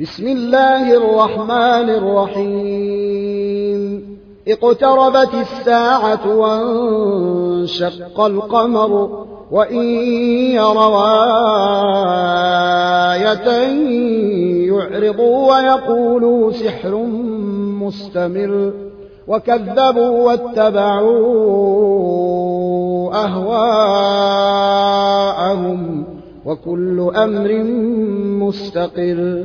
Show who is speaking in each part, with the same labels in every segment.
Speaker 1: بسم الله الرحمن الرحيم. اقتربت الساعة وانشق القمر وإن يروا آية يعرضوا ويقولوا سحر مستمر. وكذبوا واتبعوا أهواءهم وكل أمر مستقر.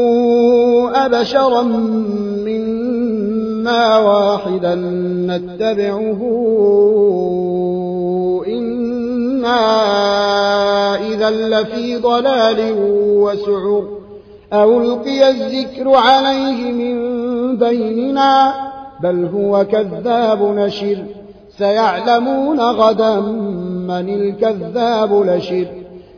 Speaker 1: أبشرا منا واحدا نتبعه. إنا إذا لفي ضلال وسعر. أو ألقي الذكر عليه من بيننا بل هو كذاب نشر. سيعلمون غدا من الكذاب لشر.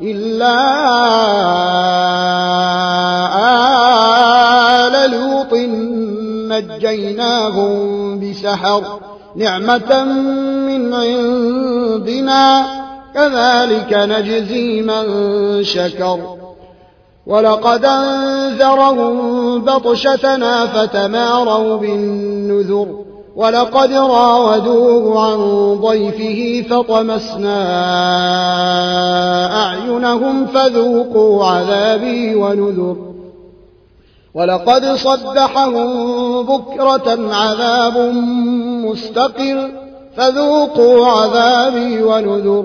Speaker 1: إلا آل لوط نجيناهم بسحر نعمة من عندنا كذلك نجزي من شكر. ولقد أنذرهم بطشتنا فتماروا بالنذر. ولقد راودوه عن ضيفه فطمسنا أعينهم فذوقوا عذابي ونذر. ولقد صدحهم بكرة عذاب مستقر فذوقوا عذابي ونذر.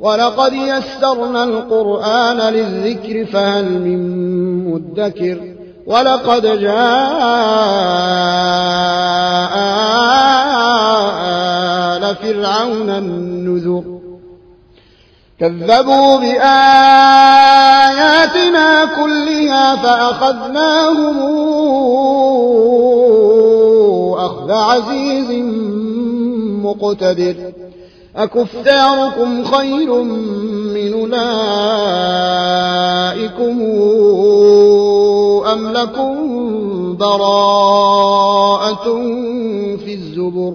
Speaker 1: ولقد يسرنا القرآن للذكر فهل من مدكر. ولقد جاء آل فرعون النذر. كذبوا بآياتنا كلها فأخذناهم أخذ عزيز مقتدر. أكفاركم خير من أولئكم أم لكم براءة في الزبر؟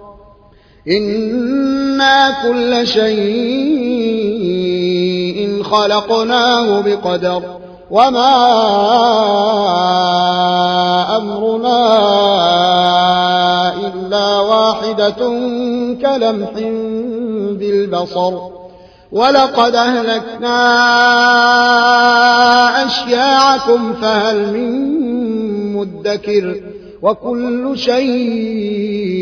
Speaker 1: إنا كل شيء خلقناه بقدر وما أمرنا إلا واحدة كلمح بالبصر ولقد أهلكنا أشياعكم فهل من مدكر وكل شيء